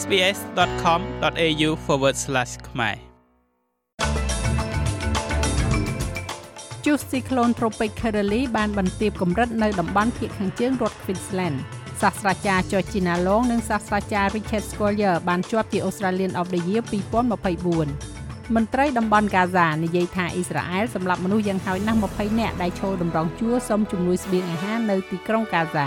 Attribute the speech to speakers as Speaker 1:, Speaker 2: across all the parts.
Speaker 1: sbs.com.au/ ខ្មែរ
Speaker 2: ជុះស៊ីក្លូនត្រូពិក Kirrily បានបន្ទាបកម្រិតនៅតំបន់ភាគខាងជើងរដ្ឋ Queensland សាស្ត្រាចារ្យ Georgina Long និងសាស្ត្រាចារ្យ Richard Scolyer បានជាប់ជា Australian of the Year 2024មន្ត្រីតំបន់កាហ្សានិយាយថាអ៊ីស្រាអែលសម្លាប់មនុស្សយ៉ាងហោចណាស់20នាក់ដែលចូលតម្រង់ជួរសុំជំនួយស្បៀងអាហារនៅទីក្រុងកាហ្សា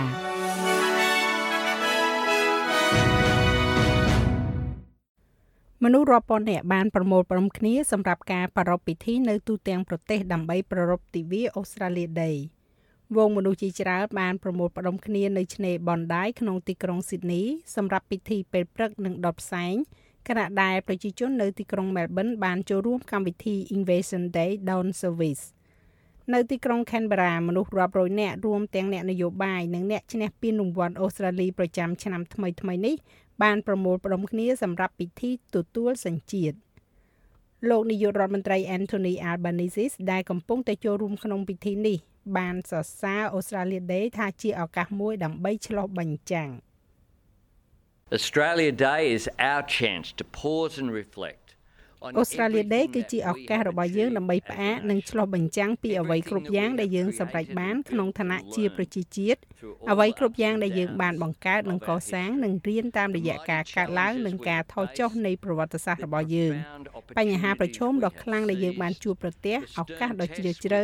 Speaker 2: មនុស្សរាប់ពាន់នាក់បានប្រមូលផ្តុំគ្នាសម្រាប់ការប្រារព្ធពិធីនៅទូទាំងប្រទេសដើម្បីប្រារព្ធទិវា Australia Day វងមនុស្សជាច្រើនបានប្រមូលផ្តុំគ្នានៅឆ្នេរ Bondi ក្នុងទីក្រុង Sydney សម្រាប់ពិធីពេលព្រឹកនិងដុតផ្សែងខណៈដែលប្រជាជននៅទីក្រុង Melbourne បានចូលរួមកម្មវិធី Invasion Day Dawn Service នៅទីក្រុង Canberra មនុស្សរាប់រយនាក់រួមទាំងអ្នកនយោបាយនិងអ្នកឈ្នះពានរង្វាន់អូស្ត្រាលីប្រចាំឆ្នាំថ្មីៗនេះ បានប្រមូលផ្តុំគ្នាសម្រាប់ពិធីទទួលសញ្ជាតិលោកនាយករដ្ឋមន្ត្រី Anthony Albanese ដែលកំពុងតែចូលរួមក្នុងពិធីនេះ បានសរសើរ Australia Day ថាជាឱកាសមួយដើម្បីឆ្លុះបញ្ចាំង
Speaker 3: Australia Day is our chance to pause and reflect
Speaker 2: អូស្ត្រាលីដេគឺជាឱកាសរបស់យើងដើម្បីផ្អាកនិងឆ្លុះបញ្ចាំងពីអ្វីគ្រប់យ៉ាងដែលយើងសម្រេចបានក្នុងឋានៈជាប្រជាជាតិអ្វីគ្រប់យ៉ាងដែលយើងបានបង្កើតនិងកសាងនិងរៀនតាមរយៈការកាត់ឡើងនិងការថយចុះនៃប្រវត្តិសាស្ត្ររបស់យើងបញ្ហាប្រឈមដ៏ខ្លាំងដែលយើងបានជួបប្រទះឱកាសដ៏ជ្រាលជ្រៅ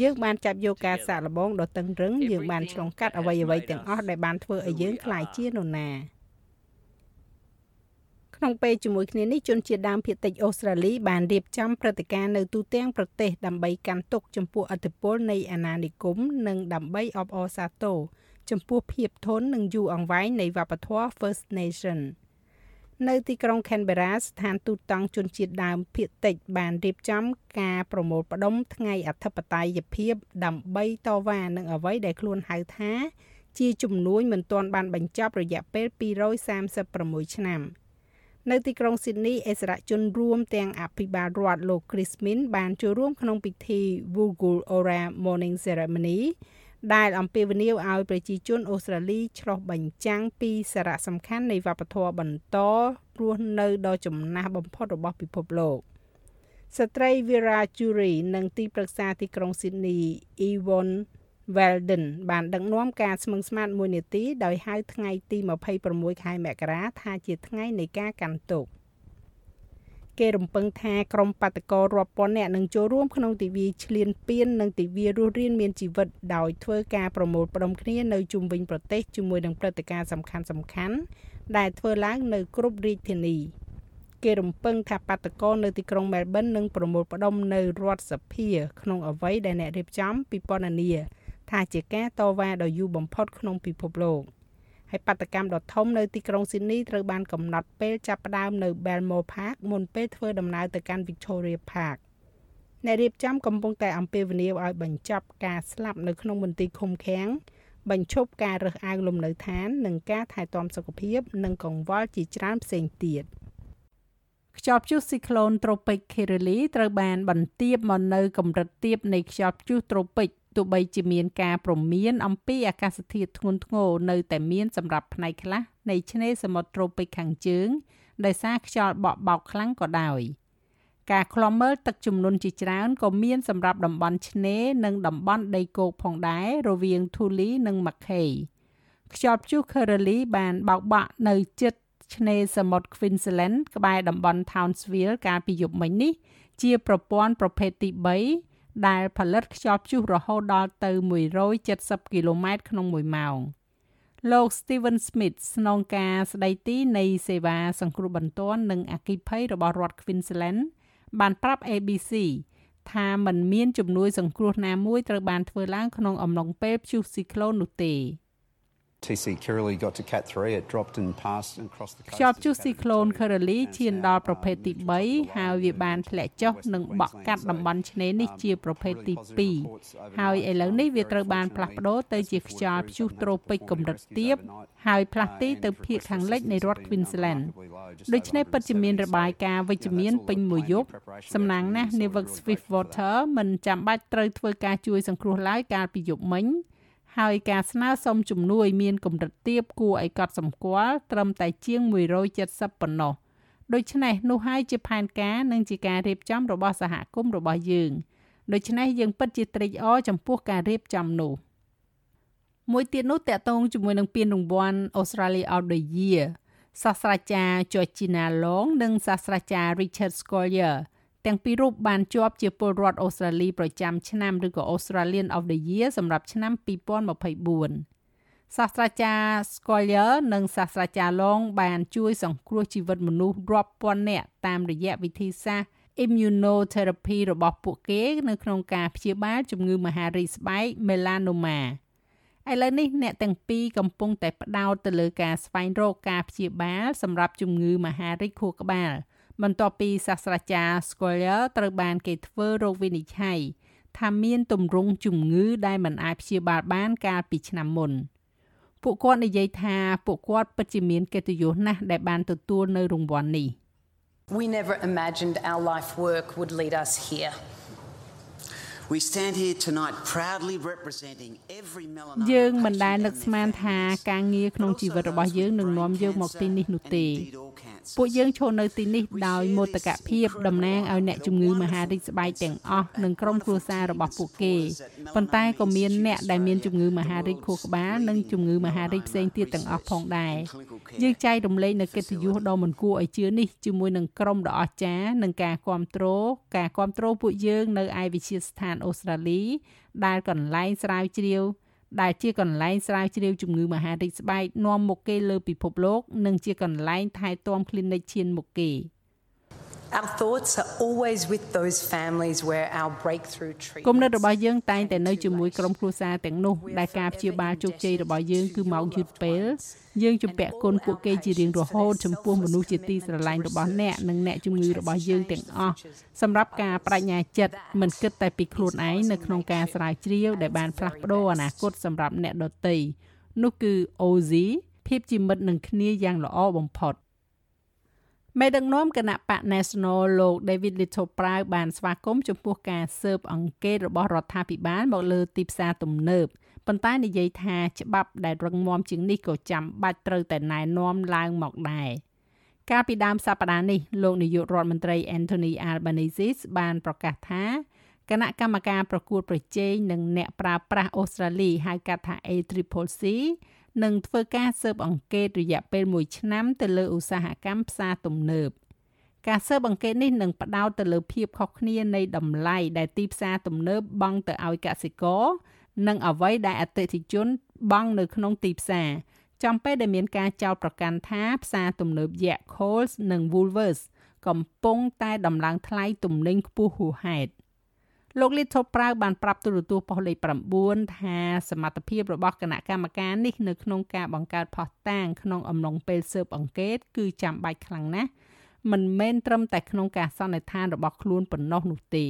Speaker 2: យើងបានចាប់យកការសាកល្បងដ៏តឹងរឹងយើងបានឆ្លងកាត់អ្វីអ្វីទាំងអស់ដែលបានធ្វើឲ្យយើងក្លាយជានរណា ក្នុងពេលជាមួយគ្នានេះជនជាតិដើមភាគតិចអូស្ត្រាលីបានរៀបចំព្រឹត្តិការណ៍នៅទូទាំងប្រទេសដើម្បីកាន់ទុកចំពោះអធិបុលនៃអាណានិគមនិងដើម្បីអបអរសាទរចំពោះភាពធន់និងយូរអង្វែងនៃវប្បធម៌ First Nation នៅទីក្រុង Canberra ស្ថានទូតតង់ជនជាតិដើមភាគតិចបានរៀបចំការប្រមូលផ្ដុំថ្ងៃអធិបតេយ្យភាពដើម្បីតវ៉ានឹងអ្វីដែលខ្លួនហៅថាជាជំនួយមិនទាន់បានបញ្ចប់រយៈពេល236ឆ្នាំ។ នៅទីក្រុងស៊ីដនីអិសរាជជនរួមទាំងអភិបាលរដ្ឋលោក Chris Min បានចូលរួមក្នុងពិធី Wugul Ora Morning Ceremony ដែលអំពាវនាវឲ្យប្រជាជនអូស្ត្រាលីឆ្លោះបញ្ចាំងពីសារៈសំខាន់នៃវប្បធម៌បន្តរស់នៅដ៏ចំណាស់បំផុតរបស់ពិភពលោកស្ត្រី Vera Jury និងទីប្រឹក្សាទីក្រុង Sydney Yvonne Weldon បានដឹកនាំការស្មឹងស្មាតមួយនាទីដោយហៅថ្ងៃទី26ខែមករាថាជាថ្ងៃនៃការកាន់ទុក្ខគេរំពឹងថាក្រុមបាតកោរាប់ពាន់នាក់នឹងចូលរួមក្នុងទិវាឈ្លានពាននិងទិវារស់រានមានជីវិតដោយធ្វើការប្រមូលផ្ដុំគ្នានៅជុំវិញប្រទេសជាមួយនឹងព្រឹត្តិការណ៍សំខាន់សំខាន់ដែលធ្វើឡើងនៅគ្រប់រាជធានីគេរំពឹងថាបាតកោនៅទីក្រុងមែលប៊ននឹងប្រមូលផ្ដុំនៅរដ្ឋសភាក្នុងអ្វីដែលអ្នករៀបចំពិពណ៌នា ថាជាការតវ៉ាដ៏យូរបំផុតក្នុងពិភពលោកហើយបដកម្មដ៏ធំនៅទីក្រុងស៊ីដនីត្រូវបានកំណត់ពេលចាប់ផ្ដើមនៅ Belmore Park មុនពេលធ្វើដំណើរទៅកាន់ Victoria Park អ្នករៀបចំកំពុងតែអំពាវនាវឲ្យបញ្ចប់ការស្លាប់នៅក្នុងមន្ទីរឃុំឃាំងបញ្ឈប់ការរើសអើងលំនៅឋាននិងការថែទាំសុខភាព និងកង្វល់ជាច្រើនផ្សេងទៀតខ្យល់ព្យុះស៊ីក្លូនត្រូពិក Kirrily ត្រូវបានបន្ទាបមកនៅកម្រិតទាបនៃខ្យល់ព្យុះត្រូពិក ទោះបីជាមានការព្រមានអំពីអាកាសធាតុធ្ងន់ធ្ងរនៅតែមានសម្រាប់ផ្នែកខ្លះនៃឆ្នេរសមុទ្រត្រូពិកខាងជើងដោយសារខ្យល់បក់បោកខ្លាំងក៏ដោយការឃ្លាំមើលទឹកជំនន់ជាច្រើនក៏មានសម្រាប់តំបន់ឆ្នេរនិងតំបន់ដីគោកផងដែររវាង Thuli និង Mackay ខ្យល់ព្យុះ Kirrily បានបោកបក់នៅជិតឆ្នេរសមុទ្រ Queensland ក្បែរតំបន់ Townsville កាលពីយប់មិញនេះ ជាប្រព័ន្ធប្រភេទទី3 ដែលផលិតខ្យល់ព្យុះរហូតដល់ទៅ170គីឡូម៉ែត្រក្នុង1ម៉ោងលោក Steven Smith ស្នងការស្ដីទីនៃសេវាសង្គ្រោះបន្ទាន់និងអគ្គិភ័យរបស់រដ្ឋ Queensland បានប្រាប់ ABC ថាมันមានជំនួយសង្គ្រោះណាមួយត្រូវបានធ្វើឡើងក្នុងអំឡុងពេលព្យុះស៊ីក្លូននោះទេ។
Speaker 4: TC Kirrily got to Cat 3 it dropped and passed and crossed the coast
Speaker 2: ខ្យល់ព្យុះស៊ីក្លូន Kirrily ឈានដល់ប្រភេទទី3ហើយវាបានធ្លាក់ចុះនិងបក់កាត់តំបន់ឆ្នេរនេះជាប្រភេទទី2ហើយឥឡូវនេះវាត្រូវបានផ្លាស់ប្ដូរទៅជាខ្យល់ព្យុះត្រូពិកកម្រិតទាបហើយផ្លាស់ទីទៅភាគខាងលិចនៃរដ្ឋ Queensland ដូច្នេះពិតជាមានរបាយការណ៍វិជ្ជមានពេញមួយយប់សំណាងណាស់ Nevis Swiftwater មិនចាំបាច់ត្រូវធ្វើការជួយសង្គ្រោះឡើយកាលពីយប់មិញ ហើយការស្នើសុំជំនួយមានកម្រិតទាបគួរឲ្យកត់សម្គាល់ត្រឹមតែជាង170ប៉ុណ្ណោះដូច្នេះនោះហើយជាផែនការនិងជាការរៀបចំរបស់សហគមន៍របស់យើងដូច្នេះយើងពិតជាត្រេកអរចំពោះការរៀបចំនោះមួយទៀតនោះតកតងជាមួយនឹងពានរង្វាន់ Australia of the Year សាស្ត្រាចារ្យ Georgina Long និងសាស្ត្រាចារ្យ Richard Scolyer ទាំងពីររូបបានជាប់ជាពលរដ្ឋអូស្ត្រាលីប្រចាំឆ្នាំឬក៏ Australian of the Year សម្រាប់ឆ្នាំ2024សាស្ត្រាចារ្យ Scolyer និងសាស្ត្រាចារ្យ Long បានជួយសង្គ្រោះជីវិតមនុស្សរាប់ពាន់នាក់តាមរយៈវិធីសាស្ត្រ immunotherapy របស់ពួកគេ នៅក្នុងការព្យាបាលជំងឺមហារីកស្បែក melanoma ឥឡូវនេះអ្នកទាំងពីរកំពុងតែផ្ដោតទៅលើការស្វែងរកការព្យាបាលសម្រាប់ជំងឺមហារីកខួរក្បាល បន្ទាប់ពីសាស្ត្រាចារ្យ Scoler ត្រូវបានគេធ្វើរោគវិនិច្ឆ័យថាមានទម្រង់ជំងឺដែលមិនអាចព្យាបាលបានកាលពីឆ្នាំមុនពួកគាត់និយាយថាពួកគាត់ពិតជាមានកិត្តិយសណាស់ដែលបានទទួលនៅរង្វាន់នេះ
Speaker 5: We never imagined our life work would lead us here.
Speaker 6: We stand here tonight proudly representing every melanoma
Speaker 2: យើងមិនដែលនឹកស្មានថាការងារក្នុងជីវិតរបស់យើងនឹងនាំយើងមកទីនេះនោះទេ ពួកយើងឈរនៅទីនេះដោយមោទកភាពតំណាងឲ្យអ្នកជំងឺមហារីកស្បែកទាំងអស់និងក្រុមគ្រួសាររបស់ពួកគេប៉ុន្តែក៏មានអ្នកដែលមានជំងឺមហារីកខួរក្បាលនិងជំងឺមហារីកផ្សេងទៀតទាំងអស់ផងដែរយើងចែករំលែកនៅកិត្តិយសដ៏មិនគួរឲ្យជឿនេះជាមួយនឹងក្រុមដ៏អស្ចារ្យនិងការគ្រប់គ្រងការគ្រប់គ្រងពួកយើងនៅឯវិទ្យាស្ថានអូស្ត្រាលីដែលកន្លែងស្រាវជ្រាវ ដែលជាកន្លែងស្រាវជ្រាវជំងឺមហារីកស្បែកនាំមុខគេលើពិភពលោក និងជាកន្លែងថែទាំ clinic ឈានមុខគេ
Speaker 5: Our thoughts are always with those families where our breakthrough
Speaker 2: គំនិត
Speaker 5: treatment
Speaker 2: របស់យើងតែងតែនៅជាមួយក្រុមគ្រួសារទាំងនោះដែលការព្យាបាលជោគជ័យរបស់យើងគឺមកយឺតពេលយើងជំពាក់គុណពួកគេជារៀងរហូតចំពោះមនុស្សជាទីស្រឡាញ់របស់អ្នកនិងអ្នកជំងឺរបស់យើងទាំងអស់សម្រាប់ការបដិញ្ញាចិត្តមិនគិតតែពីខ្លួនឯងនៅក្នុងការស្រាវជ្រាវដែលបានផ្លាស់ប្ដូរអនាគតសម្រាប់អ្នកដទៃនោះគឺ OZ ភាពជាមិត្តនឹងគ្នាយ៉ាងល្អបំផុត មេដឹកនាំគណៈបក National លោក David Little Proud បានស្វាគមន៍ចំពោះការស៊ើបអង្កេតរបស់រដ្ឋាភិបាលមកលើទីផ្សារទំនើបប៉ុន្តែនិយាយថាច្បាប់ដែលរឹងមាំជាងនេះក៏ចាំបាច់ត្រូវតែណែនាំឡើងមកដែរកាលពីដើមសប្តាហ៍នេះលោកនាយករដ្ឋមន្ត្រី Anthony Albanese បានប្រកាសថាគណៈកម្មការប្រកួតប្រជែងនិងអ្នកប្រើប្រាស់អូស្ត្រាលីហៅកាត់ថា ACCC នឹងធ្វើការស៊ើបអង្កេតរយៈពេល1ឆ្នាំទៅលើឧស្សាហកម្មផ្សារទំនើបការស៊ើបអង្កេតនេះនឹងផ្ដោតទៅលើភាពខុសគ្នានៃតម្លៃដែលទីផ្សារទំនើបបង់ទៅឲ្យកសិករនិងអ្វីដែលអតិថិជនបង់នៅក្នុងទីផ្សារចំពេលដែលមានការចោទប្រកាន់ថាផ្សារទំនើបយក្ស Coles និង Woolworths កំពុងតែដំឡើងថ្លៃទំនិញខ្ពស់ហួសហេតុ លោក Little Proud បានប្រាប់ទូរទស្សន៍ប៉ុស្តិ៍លេខ9ថាសមត្ថភាពរបស់គណៈកម្មការនេះនៅក្នុងការបង្កើតផុសតាងក្នុងអំឡុងពេលស៊ើបអង្កេត គឺចាំបាច់ខ្លាំងណាស់មិនមែនត្រឹមតែក្នុងការសន្និដ្ឋានរបស់ខ្លួនប៉ុណ្ណោះនោះទេ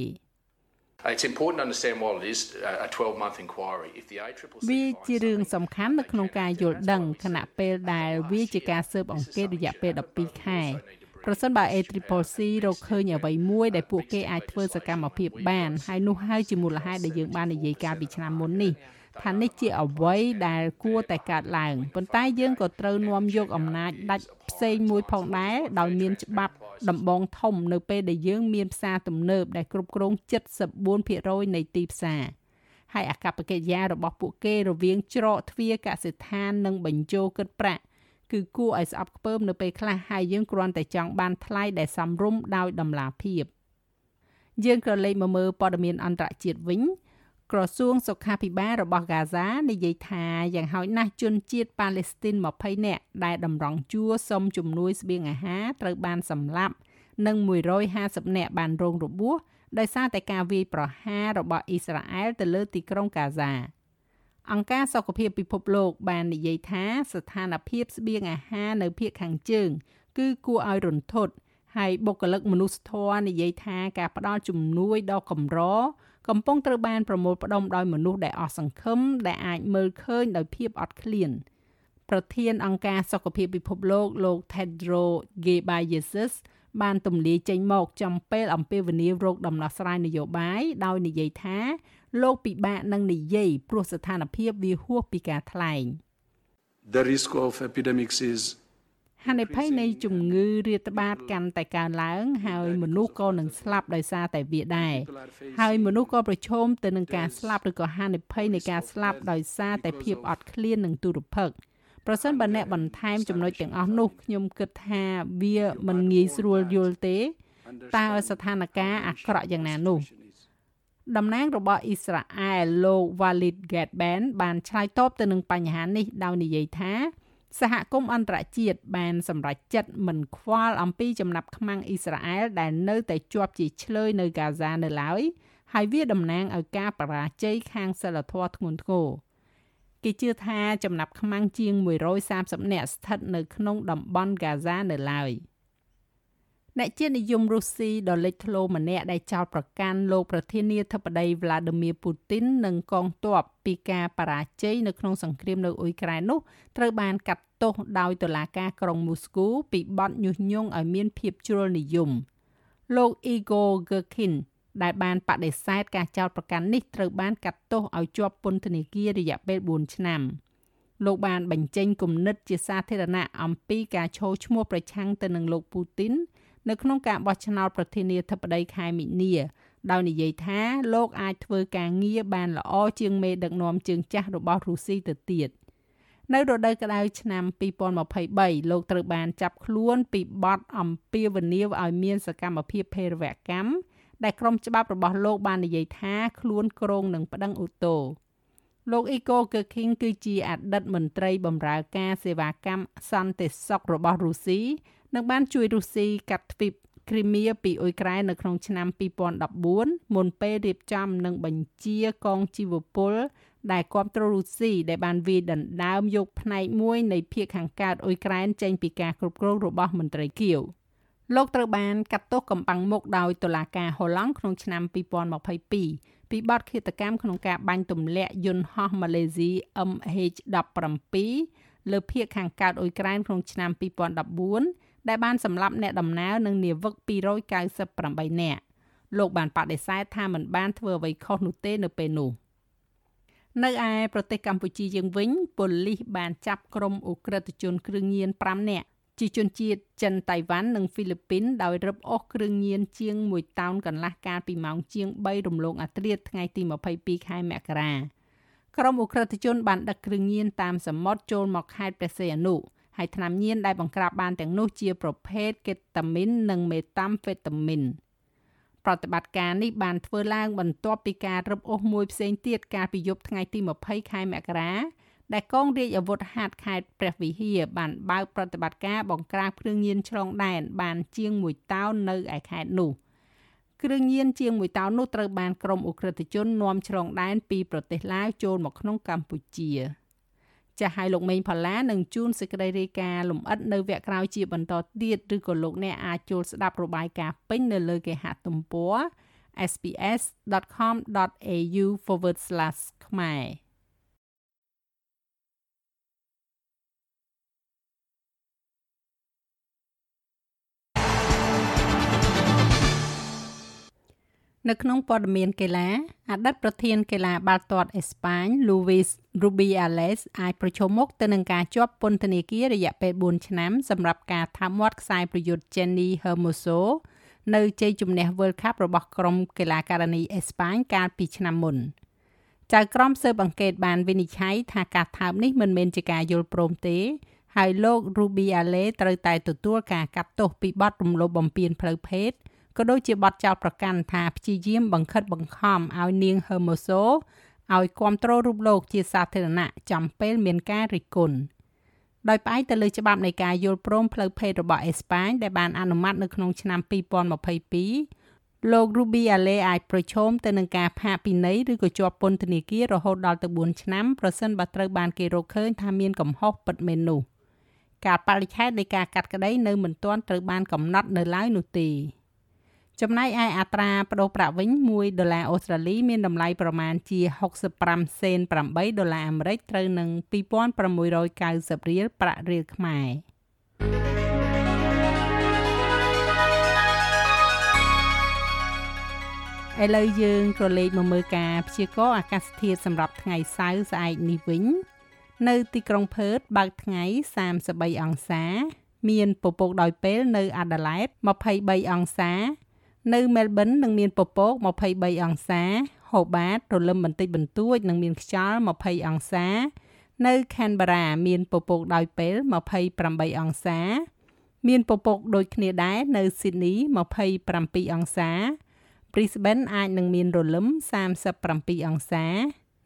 Speaker 7: It's important to understand while it is a 12 month inquiry if the ACCC
Speaker 2: វាជារឿងសំខាន់នៅក្នុងការយល់ដឹងខណៈពេលដែលវាជាការស៊ើបអង្កេតរយៈពេល12ខែ ប្រសិនបើ ACCC រកឃើញអ្វីមួយដែលពួកគេអាចធ្វើសកម្មភាពបានហើយនោះហើយជាមូលហេតុដែលយើងបាននិយាយកាលពីឆ្នាំមុននេះថានេះជាអ្វីដែលគួរតែកើតឡើងប៉ុន្តែយើងក៏ត្រូវនាំយកអំណាចដាច់ផ្សេងមួយផងដែរដោយមានច្បាប់ដំបងធំនៅពេលដែលយើងមានផ្សារទំនើបដែលគ្រប់គ្រង74%នៃទីផ្សារហើយអកប្បកិរិយារបស់ពួកគេរវាងច្រកទ្វារកសិដ្ឋាននិងបញ្ជោគិតប្រាក់ គឺគួរឲ្យស្អប់ខ្ពើមនៅពេលខ្លះហើយយើងគ្រាន់តែចង់បានថ្លៃដែលសមរម្យដោយតម្លាភាពយើងក៏លេខមកមើលព័ត៌មានអន្តរជាតិវិញក្រសួងសុខាភិបាលរបស់ហ្គាហ្សានិយាយថាយ៉ាងហោចណាស់ជនជាតិប៉ាឡេស្ទីន20នាក់ដែលតម្រង់ជួរសុំជំនួយស្បៀងអាហារត្រូវបានសម្លាប់ និង150នាក់បានរងរបួសដោយសារតែការវាយប្រហាររបស់អ៊ីស្រាអែលទៅលើទីក្រុងហ្គាហ្សា អង្គការសុខភាពពិភពលោកបាននិយាយថាស្ថានភាពស្បៀងអាហារនៅភូមិខាងជើង គឺគួរឲ្យរន្ធត់ហើយបុគ្គលិកមនុស្សធម៌និយាយថាការផ្ដល់ជំនួយដល់កម្រកំពុងត្រូវបានប្រមូលផ្ដុំដោយមនុស្សដែលអស់សង្ឃឹមដែលអាចមើលឃើញដោយភាពអត់ឃ្លានប្រធានអង្គការសុខភាពពិភពលោកលោក Tedros Ghebreyesus បានទម្លាយចេញមកចំពេលអំពាវនាវរោគដំណោះស្រាយនយោបាយដោយនិយាយថាលោកពិបាកនឹងនិយាយព្រោះស្ថានភាពវាហួសពីការថ្លែង
Speaker 8: The risk of epidemics is
Speaker 2: ហានិភ័យនៃជំងឺរាតត្បាតកាន់តែកើនឡើង ហើយមនុស្សក៏នឹងស្លាប់ដោយសារតែវាដែរហើយមនុស្សក៏ប្រឈមទៅនឹងការស្លាប់ឬក៏ហានិភ័យនៃការស្លាប់ដោយសារតែភាពអត់ឃ្លាននិងទុរភិក្ស ប្រសិនបើអ្នកបន្ថែមចំណុចទាំងអស់នោះខ្ញុំគិតថាវាមិនងាយស្រួលយល់ទេតើស្ថានភាពអាក្រក់យ៉ាងណានោះតំណាងរបស់អ៊ីស្រាអែលលោក Walid Gatban បានឆ្លើយតបទៅនឹងបញ្ហានេះដោយនិយាយថា សហគមន៍អន្តរជាតិបានសម្រេចចិត្តមិនខ្វល់អំពីចំណាប់ខ្មាំងអ៊ីស្រាអែលដែលនៅតែជាប់ជាឆ្លើយនៅហ្គាហ្សានៅឡើយហើយវាតំណាងឲ្យការបរាជ័យខាងសិលធម៌ធ្ងន់ធ្ងរ គេជឿថាចំណាប់ខ្មាំងជាង130នាក់ស្ថិតនៅក្នុងតំបន់ហ្គាហ្សានៅឡើយ។អ្នកជាតិនិយមរុស្ស៊ីដ៏លេចធ្លោម្នាក់ដែលចោទប្រកាន់លោកប្រធានាធិបតី Vladimir Putin និងកងទ័ពពីការបរាជ័យនៅក្នុងសង្គ្រាមនៅអ៊ុយក្រែននោះត្រូវបានកាត់ទោសដោយតុលាការក្រុងមូស្គូពីបទញុះញង់ឲ្យមានភាពជ្រុលនិយម លោក Igor Girkin ដែលបានបដិសេធការចោទប្រកាន់នេះត្រូវបានកាត់ទោសឲ្យជាប់ពន្ធនាគាររយៈពេល4ឆ្នាំលោកបានបញ្ចេញគំនិតជាសាធារណៈអំពីការឈោឈ្មោះប្រឆាំងទៅនឹងលោកពូទីននៅក្នុងការបោះឆ្នោតប្រធានាធិបតីខែមិនិនាដោយនិយាយថាលោកអាចធ្វើការងារបានល្អជាងមេដឹកនាំជើងចាស់របស់រុស្ស៊ីទៅទៀតនៅរដូវក្តៅឆ្នាំ2023លោកត្រូវបានចាប់ខ្លួនពីបទអំពាវនាវឲ្យមានសកម្មភាពភេរវកម្ម ដែលក្រុមច្បាប់របស់លោកបាននិយាយថាខ្លួនក្រងនឹងប្តឹងឧទ្ធរលោកអ៊ីកូកើឃីងគឺជាអតីតមន្ត្រីបម្រើការសេវាកម្មសន្តិសុខរបស់រុស្ស៊ីនិងបានជួយរុស្ស៊ីកាត់ទ្វីបគ្រីមៀពីអ៊ុយក្រែននៅក្នុងឆ្នាំ2014មុនពេលរៀបចំនិងបញ្ជាកងជីវពលដែលគ្រប់គ្រងរុស្ស៊ីដែលបានវាយដណ្ដើមយកផ្នែកមួយនៃភាគខាងកើតអ៊ុយក្រែនចេញពីការគ្រប់គ្រងរបស់មន្ត្រីគៀវ លោកត្រូវបានកាត់ទោសកំបាំងមុខដោយតុលាការហូឡង់ក្នុងឆ្នាំ2022ពីបទឃាតកម្មក្នុងការបាញ់ទម្លាក់យន្តហោះម៉ាឡេស៊ី MH17 លើភាគខាងកើតអ៊ុយក្រែនក្នុងឆ្នាំ2014ដែលបានសម្លាប់អ្នកដំណើរនិងនាវិក298នាក់លោកបានបដិសេធថាមិនបានធ្វើអ្វីខុសនោះទេនៅពេលនោះនៅឯប្រទេសកម្ពុជាយើងវិញប៉ូលីសបានចាប់ក្រុមអ ுக ្រិតជនគ្រឿងញៀន5នាក់ ជាជនជាតិចិនតៃវ៉ាន់និងហ្វីលីពីនដោយរឹបអូសគ្រឿងញៀនជាង1តោនកន្លះកាលពីម៉ោងជាង3រំលងអាត្រាតថ្ងៃទី22ខែមករាក្រុមអ ுக ្រិតជនបានដឹកគ្រឿងញៀនតាមសមុទ្រចូលមកខេត្តព្រះសីហនុហើយថ្នាំញៀនដែលបង្ក្រាបបានទាំងនោះជាប្រភេទកេតាមីននិងមេតាំហ្វេតាមីនប្រតិបត្តិការនេះបានធ្វើឡើងបន្ទាប់ពីការរឹបអូសមួយផ្សេងទៀតកាលពីយប់ថ្ងៃទី20ខែមករា ដែលកងរាជអាវុធហត្ថខេត្តព្រះវិហារបានបើកប្រតិបត្តិការបង្ក្រាបគ្រឿងញៀនឆ្លងដែនបានជាង1តោននៅឯខេត្តនោះគ្រឿងញៀនជាង1តោននោះត្រូវបានក្រុមអ ுக ្រិតជននាំឆ្លងដែនពីប្រទេសឡាវចូលមកក្នុងកម្ពុជា។ចាស់ឲ្យលោកមេងផល្លានឹងជូនសេចក្តីរាយការណ៍លម្អិតនៅវគ្គក្រោយជាបន្តទៀតឬក៏លោកអ្នកអាចចូលស្ដាប់របាយការណ៍ពេញនៅលើគេហទំព័រ sps.com.au/ ខ្មែរ នៅក្នុងព័ត៌មានកីឡាអតីតប្រធានកីឡាបាល់ទាត់អេស្ប៉ាញ Luis Rubiales អាចប្រឈមមុខទៅនឹងការជាប់ពន្ធនាគាររយៈពេល4ឆ្នាំសម្រាប់ការថាមាត់ខ្សែប្រយុទ្ធ Jenny Hermoso នៅជ័យជំនះ World Cup របស់ក្រុមកីឡាការិនីអេស្ប៉ាញកាលពីឆ្នាំមុនចៅក្រមស៊ើបអង្កេតបានវិនិច្ឆ័យថាការថើបនេះមិនមែនជាការយល់ព្រមទេហើយលោក Rubiales ត្រូវតែទទួលការកាត់ទោសពីបទរំលោភបំពានផ្លូវភេទ ក៏ដូចជាបទចោទប្រកាន់ថាព្យាយាមបង្ខិតបង្ខំឲ្យនាង Hermoso ឲ្យគ្រប់គ្រងរូបលោកជាសាធារណៈចំពេលមានការរិះគន់ដោយផ្អែកទៅលើច្បាប់នៃការយល់ព្រមផ្លូវភេទរបស់អេស្ប៉ាញដែលបានអនុម័តនៅក្នុងឆ្នាំ2022លោក Rubiale អាចប្រឈមទៅនឹងការផាកពិន័យឬក៏ជាប់ពន្ធនាគាររហូតដល់ទៅ4ឆ្នាំប្រសិនបើត្រូវបានគេរកឃើញថាមានកំហុសពិតមែននោះការបរិច្ឆេទនៃការកាត់ក្តីនៅមិនទាន់ត្រូវបានកំណត់នៅឡើយនោះទេ ចំណែកឯអត្រាប្តូរប្រាក់វិញ1ដុល្លារអូស្ត្រាលីមានតម្លៃប្រមាណជា65សេន8ដុល្លារអាមេរិកត្រូវនឹង2690រៀលប្រាក់រៀលខ្មែរឥឡូវយើងក៏លេខមកមើលការព្យាករណ៍អាកាសធាតុសម្រាប់ថ្ងៃសៅរ៍ស្អែកនេះវិញ នៅទីក្រុងផឺតបើកថ្ងៃ33អង្សា មានពពកដោយពេលនៅអាដាលេដ23អង្សា នៅមែលប៊ននឹងមានពពក23អង្សា ហូបាតរលឹមបន្តិចបន្តួចនិងមានខ្យល់20អង្សា នៅខេនបារ៉ាមានពពកដោយពេល28អង្សា មានពពកដូចគ្នាដែរនៅស៊ីដនី27អង្សា Brisbane អាចនឹងមានរលឹម37អង្សា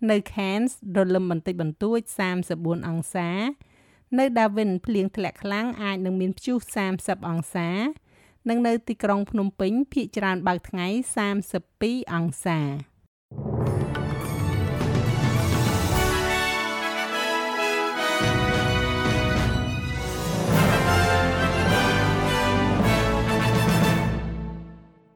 Speaker 2: នៅ Cairns រលឹមបន្តិចបន្តួច34អង្សា នៅ Darwin ភ្លៀងធ្លាក់ខ្លាំងអាចនឹងមានព្យុះ30អង្សា និងនៅទីក្រុងភ្នំពេញភាគច្រើនបើកថ្ងៃ32អង្សា